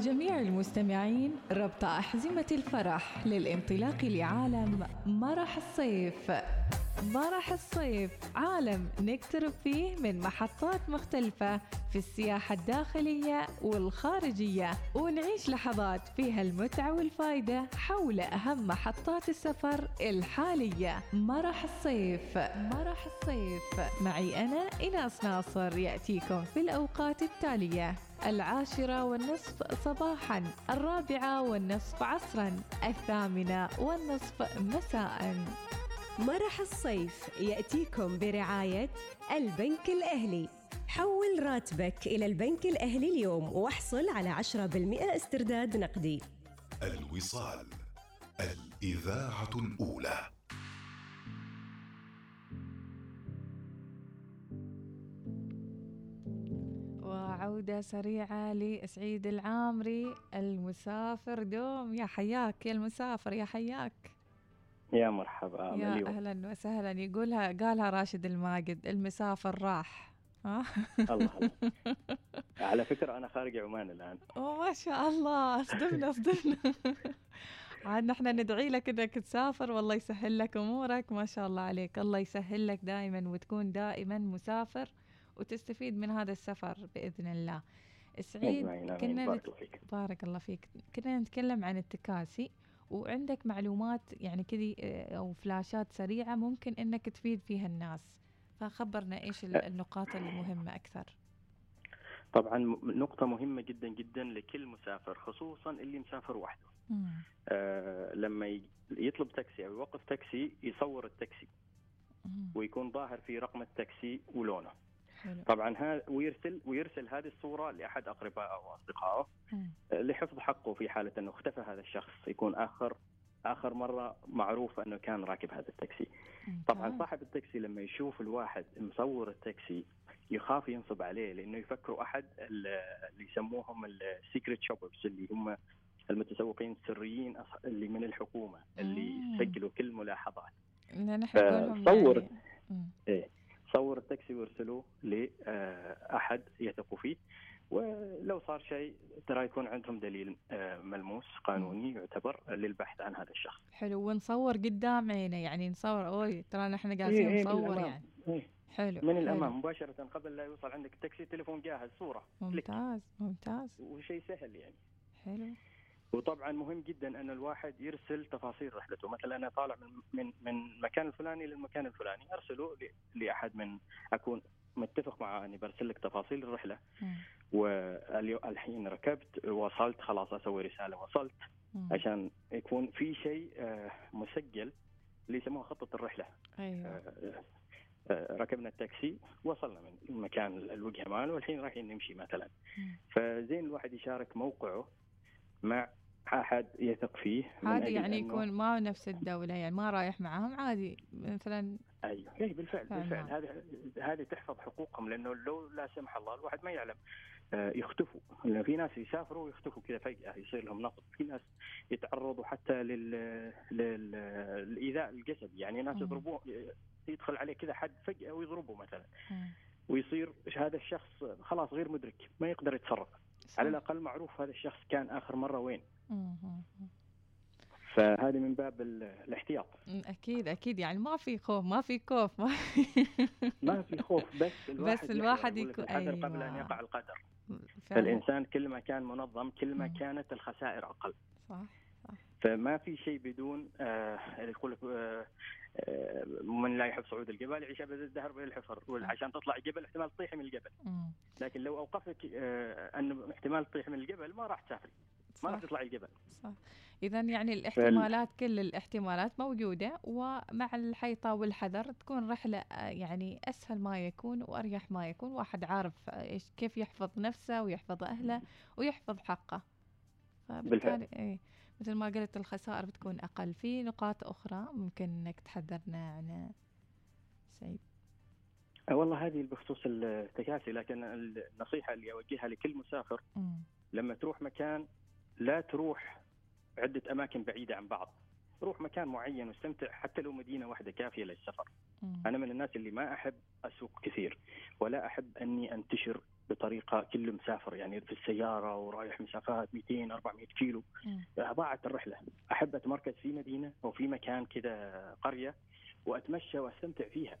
جميع المستمعين ربط أحزمة الفرح للانطلاق لعالم مرح الصيف. مرح الصيف عالم نقترب فيه من محطات مختلفة في السياحة الداخلية والخارجية ونعيش لحظات فيها المتعة والفائدة حول أهم محطات السفر الحالية. مرح الصيف مرح الصيف معي أنا إناس ناصر يأتيكم في الأوقات التالية. العاشرة والنصف صباحا الرابعة والنصف عصرا الثامنة والنصف مساء. مرح الصيف يأتيكم برعاية البنك الأهلي. حول راتبك إلى البنك الأهلي اليوم واحصل على 10% استرداد نقدي. الوصال الإذاعة الأولى. وعودة سريعة لسعيد العامري المسافر دوم. يا حياك يا المسافر يا حياك. يا مرحبا يا مليون. أهلا وسهلا. يقولها قالها راشد الماجد المسافر راح. ها الله الله. على فكرة أنا خارج عمان أوه ما شاء الله. أصدمنا أصدمنا. عاد نحن ندعي لك إنك تسافر. والله يسهل لك أمورك. ما شاء الله عليك. الله يسهل لك دائما وتكون دائما مسافر وتستفيد من هذا السفر بإذن الله. سعيد. كنا بارك نت... بارك الله فيك. كنا نتكلم عن التكاسي. وعندك معلومات يعني كذي آه، أو فلاشات سريعة ممكن إنك تفيد فيها الناس. فخبرنا إيش ال- النقاط المهمه أكثر. طبعا م- نقطة مهمة جدا جدا لكل مسافر خصوصا اللي مسافر وحده. آه لما يطلب تاكسي أو يوقف تاكسي يصور التاكسي. مم. ويكون ظاهر في رقم التاكسي ولونه. حلو طبعا ها ويرسل ويرسل هذه أقربائه أو أصدقائه مم. آه، لحفظ حقه في حالة أنه اختفى هذا الشخص يكون آخر آخر مرة معروف أنه كان راكب هذا التاكسي طبعا ممتاز. صاحب التاكسي لما يشوف الواحد مصور التاكسي يخاف ينصب عليه لأنه يفكروا أحد ال- اللي يسموهم ال secret shoppers اللي هم المتسوقين السريين اللي من الحكومة اللي مم. يسجلوا كل ملاحظات فصور. يعني مم. صور التاكسي ويرسلوه لأحد يثقوا فيه ولو صار شيء ترى يكون عندهم دليل آه، ملموس قانوني يعتبر للبحث عن هذا الشخص. حلو ونصور قدام عينه يعني نصور أوي ترى نحن إيه، جالسين إيه، من نصور الأمام. يعني. إيه، حلو من حلو. الأمام مباشرة قبل لا يوصل عندك التاكسي التليفون جاهز صورة click. ممتاز ممتاز. وشيء سهل يعني. حلو. وطبعا مهم جدا أن الواحد يرسل تفاصيل رحلته. مثلا أنا طالع من من من المكان الفلاني للمكان الفلاني. أرسله لأحد من أكون متفق معه أني برسل لك تفاصيل الرحلة. والحين ركبت وصلت خلاص أسوي رسالة وصلت. مم. عشان يكون في شيء آه، مسجل اللي يسموها خطة الرحلة. أيوه. آه، آه، ركبنا التاكسي وصلنا من المكان الوجهه مال والحين رايحين نمشي مثلا. مم. فزين الواحد يشارك موقعه مع أحد يثق فيه عادي يعني يكون ما نفس الدولة يعني ما رايح معاهم عادي مثلا أيوه إيه بالفعل. بالفعل هذه هذه تحفظ حقوقهم لأنه لو لا سمح الله الواحد ما يعلم آه، يختفوا لأن في ناس يسافروا ويختفوا كذا فجأة يصير لهم نقد في ناس يتعرضوا حتى لل لل- للإيذاء الجسدي يعني ناس. يضربوه يدخل عليه كذا حد فجأة ويضربه مثلا. ويصير هذا الشخص خلاص غير مدرك ما يقدر يتصرف. على الأقل معروف هذا الشخص كان آخر مرة وين. فهذه من باب ال- الاحتياط. أكيد أكيد يعني ما في خوف ما في خوف ما في ما في خوف بس الواحد بس الواحد يكون- الحذر قبل أن أيوة. يقع القدر فعلا. فالإنسان كل ما كان منظم كل ما. كانت الخسائر أقل صح فما في شيء بدون آه اللي يقول لك آه آه من لا يحب صعود الجبال يعيش أبد الدهر بالحفر وعشان تطلع الجبل احتمال تطيح من الجبل. لكن لو أوقفك آه انه احتمال تطيح من الجبل ما راح تسافري ما راح تطلع الجبل. صح. إذا يعني الاحتمالات كل الاحتمالات موجودة ومع الحيطة والحذر تكون رحلة آه، يعني أسهل ما يكون وأريح ما يكون. واحد عارف إيش كيف يحفظ نفسه ويحفظ أهله ويحفظ حقه. فبالتالي إيه. مثل ما قلت الخسائر بتكون أقل في نقاط أخرى ممكن إنك تحذرنا عنها سعيد آه والله هذه بخصوص التكاسي لكن النصيحة اللي أوجهها لكل مسافر مم. لما تروح مكان لا تروح عدة أماكن بعيدة عن بعض روح مكان معين واستمتع حتى لو مدينة واحدة كافية للسفر مم. أنا من الناس اللي ما أحب أسوق كثير ولا أحب أني أنتشر بطريقة كله مسافر يعني في السيارة ورايح مسافات 200 400 كيلو. ضاعت الرحلة احب اتمركز في مدينة أو في مكان كذا قرية وأتمشى وأستمتع فيها.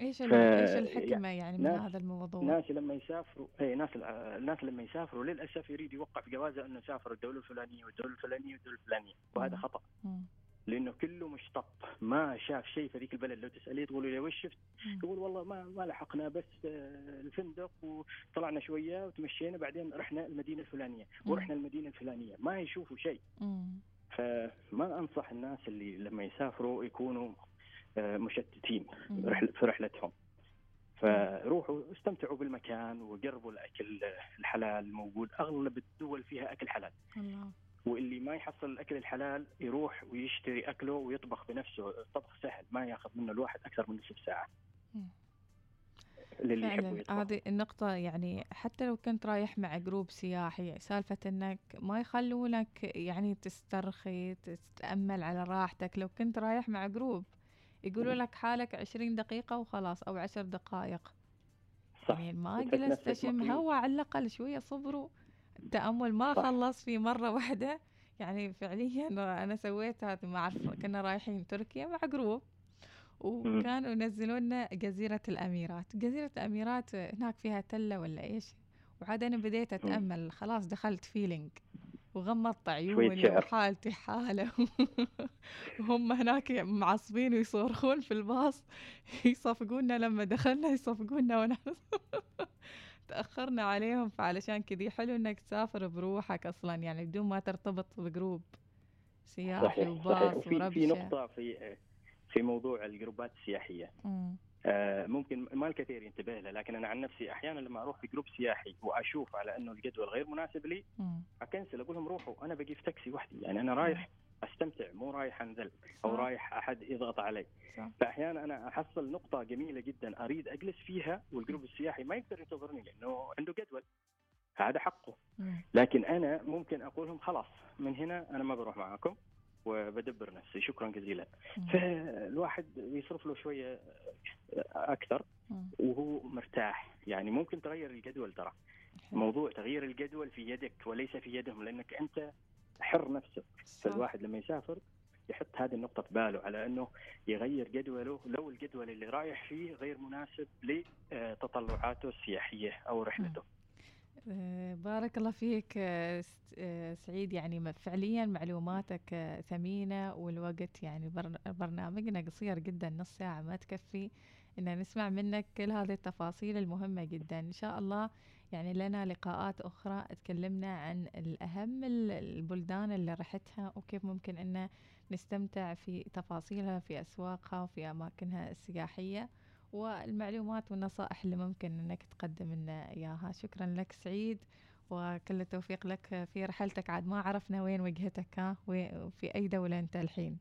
إيش ف- إيش الحكمة يعني من ناس- هذا الموضوع؟ الناس لما يسافروا اي ناس الناس لما يسافروا للأسف يريد يوقع في جوازه أنه سافر الدولة الفلانية والدولة الفلانية والدولة الفلانية وهذا. خطأ مم. لأنه كله مشتط ما شاف شيء في ذيك البلد. لو تسأليه تقولوا له وش شفت؟ يقول والله ما ما لحقنا بس آه، الفندق وطلعنا شوية وتمشينا بعدين رحنا المدينة الفلانية. ورحنا المدينة الفلانية. ما يشوفوا شيء. فما أنصح الناس اللي لما يسافروا يكونوا آه، مشتتين في رحلتهم. فروحوا استمتعوا بالمكان وقربوا الأكل الحلال الموجود. أغلب الدول فيها أكل حلال. الله. واللي ما يحصل الأكل الحلال يروح ويشتري أكله ويطبخ بنفسه. الطبخ سهل ما ياخذ منه الواحد أكثر من نصف ساعة. فعلا. هذه النقطة يعني حتى لو كنت رايح مع group سياحي سالفة إنك ما يخلونك يعني تسترخي تتأمل على راحتك. لو كنت رايح مع group يقولوا لك حالك عشرين دقيقة وخلاص أو عشر دقائق. صح. يعني ما جلست مقيود. هوا على الأقل شوية صبروا. التأمل ما صح. خلص في مرة واحدة. يعني فعليا أنا سويت هذا ما أعرف كنا رايحين تركيا مع group وكانوا ينزلون لنا جزيرة الأميرات. جزيرة الأميرات هناك فيها تلة ولا إيش؟ وعاد أنا بديت أتأمل. خلاص دخلت feeling وغمضت عيوني. وحالتي حالة. وهم هناك معصبين ويصرخون في الباص. يصفقونا لما دخلنا يصفقونا ونحن. تأخرنا عليهم فعلشان كذي حلو إنك تسافر بروحك أصلا يعني بدون ما ترتبط ب group سياحي صحيح صحيح وباص في وربشة نقطة في في موضوع الجروبات السياحية مم. آه، ممكن ما الكثير ينتبه له لكن أنا عن نفسي أحيانا لما أروح في group سياحي وأشوف على إنه الجدول غير مناسب لي. أكنسل أقول لهم روحوا أنا بقي في تاكسي وحدي يعني أنا رايح أستمتع مو رايح أنزل أو. رايح أحد يضغط علي صح. فأحيانا أنا أحصل نقطة جميلة جدا أريد أجلس فيها والجروب السياحي ما يقدر ينتظرني لأنه عنده جدول هذا حقه. لكن أنا ممكن أقول لهم خلاص من هنا أنا ما بروح معاكم وبدبر نفسي شكرا جزيلا. فالواحد يصرف له شوية أكثر. وهو مرتاح يعني ممكن تغير الجدول ترى موضوع تغيير الجدول في يدك وليس في يدهم لأنك أنت حر نفسك. صح. فالواحد لما يسافر يحط هذه النقطة في باله على إنه يغير جدوله لو الجدول اللي رايح فيه غير مناسب لتطلعاته السياحية أو رحلته. آه، بارك الله فيك آه، آه، سعيد. يعني فعليا معلوماتك ثمينة والوقت يعني برن- برنامجنا قصير جدا نص ساعة ما تكفي. إن نسمع منك كل هذه التفاصيل المهمة جدا. إن شاء الله يعني لنا لقاءات أخرى تكلمنا عن الأهم ال- البلدان اللي رحتها وكيف ممكن أن نستمتع في تفاصيلها في أسواقها وفي أماكنها السياحية والمعلومات والنصائح اللي ممكن إنك تقدم لنا إياها شكرا لك سعيد وكل التوفيق لك في رحلتك عاد ما عرفنا وين وجهتك ها وفي أي دولة أنت الحين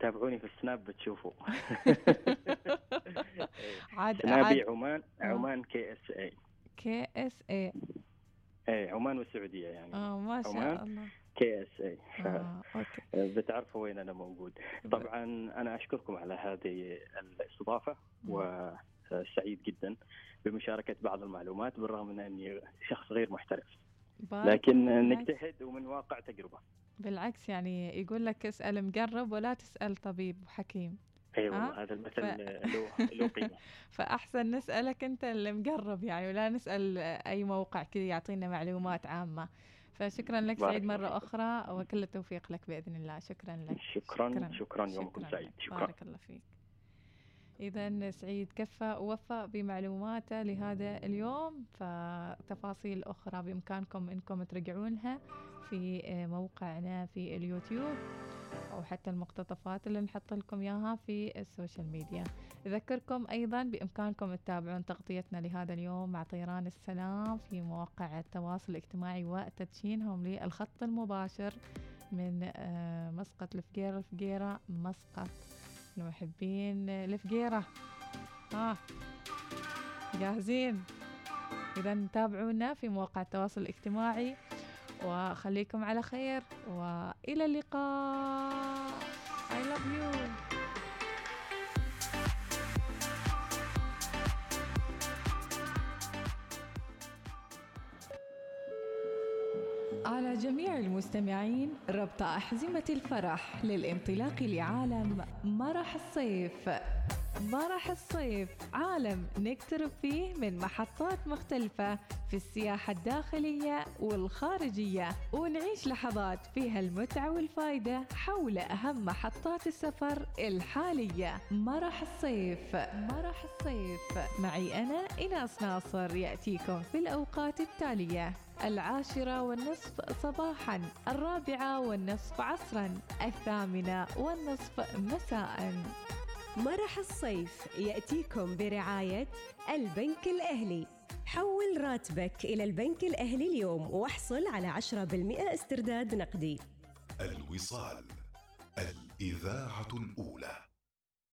تابعوني في السناب بتشوفوا. عاد سنابي عاد عمان آه. عمان KSA. كي إس اي إيه عمان والسعودية يعني آه ما شاء عمان. الله KSA. okay بتعرفوا وين أنا موجود. طبعا أنا أشكركم على هذه الاستضافة وسعيد جدا بمشاركة بعض المعلومات بالرغم من أني شخص غير محترف لكن. نجتهد ومن واقع تجربة بالعكس يعني يقول لك اسأل مقرب ولا تسأل طبيب وحكيم أي آه، هذا المثل ف- له له قيمة. فأحسن نسألك أنت اللي مقرب يعني ولا نسأل أي موقع كذا يعطينا معلومات عامة. فشكرا لك سعيد الله مرة فيك. أخرى وكل التوفيق لك بإذن الله. شكرا لك. شكرا شكرا. يومكم شكراً سعيد. لك. شكرا. بارك الله فيك. إذا سعيد كفى ووفى بمعلوماته لهذا اليوم. فتفاصيل أخرى بإمكانكم أنكم ترجعون لها في موقعنا في اليوتيوب. أو حتى المقتطفات اللي نحط لكم إياها في ال social media. أذكركم أيضا بإمكانكم تتابعون تغطيتنا لهذا اليوم مع طيران السلام في مواقع التواصل الاجتماعي وتدشينهم للخط المباشر من آه، مسقط الفجيرة الفجيرة مسقط المحبين الفجيرة ها جاهزين؟ إذا تابعونا في مواقع التواصل الاجتماعي. وخليكم على خير وإلى اللقاء. I love you. على جميع المستمعين ربط أحزمة الفرح للانطلاق لعالم مرح الصيف. مرح الصيف عالم نقترب فيه من محطات مختلفة في السياحة الداخلية والخارجية ونعيش لحظات فيها المتعة والفائدة حول أهم محطات السفر الحالية. مرح الصيف مرح الصيف معي أنا إناس ناصر يأتيكم في الأوقات التالية. العاشرة والنصف صباحا الرابعة والنصف عصرا الثامنة والنصف مساء. مرح الصيف يأتيكم برعاية البنك الأهلي. حول راتبك إلى البنك الأهلي اليوم واحصل على 10% استرداد نقدي. الوصال الإذاعة الأولى.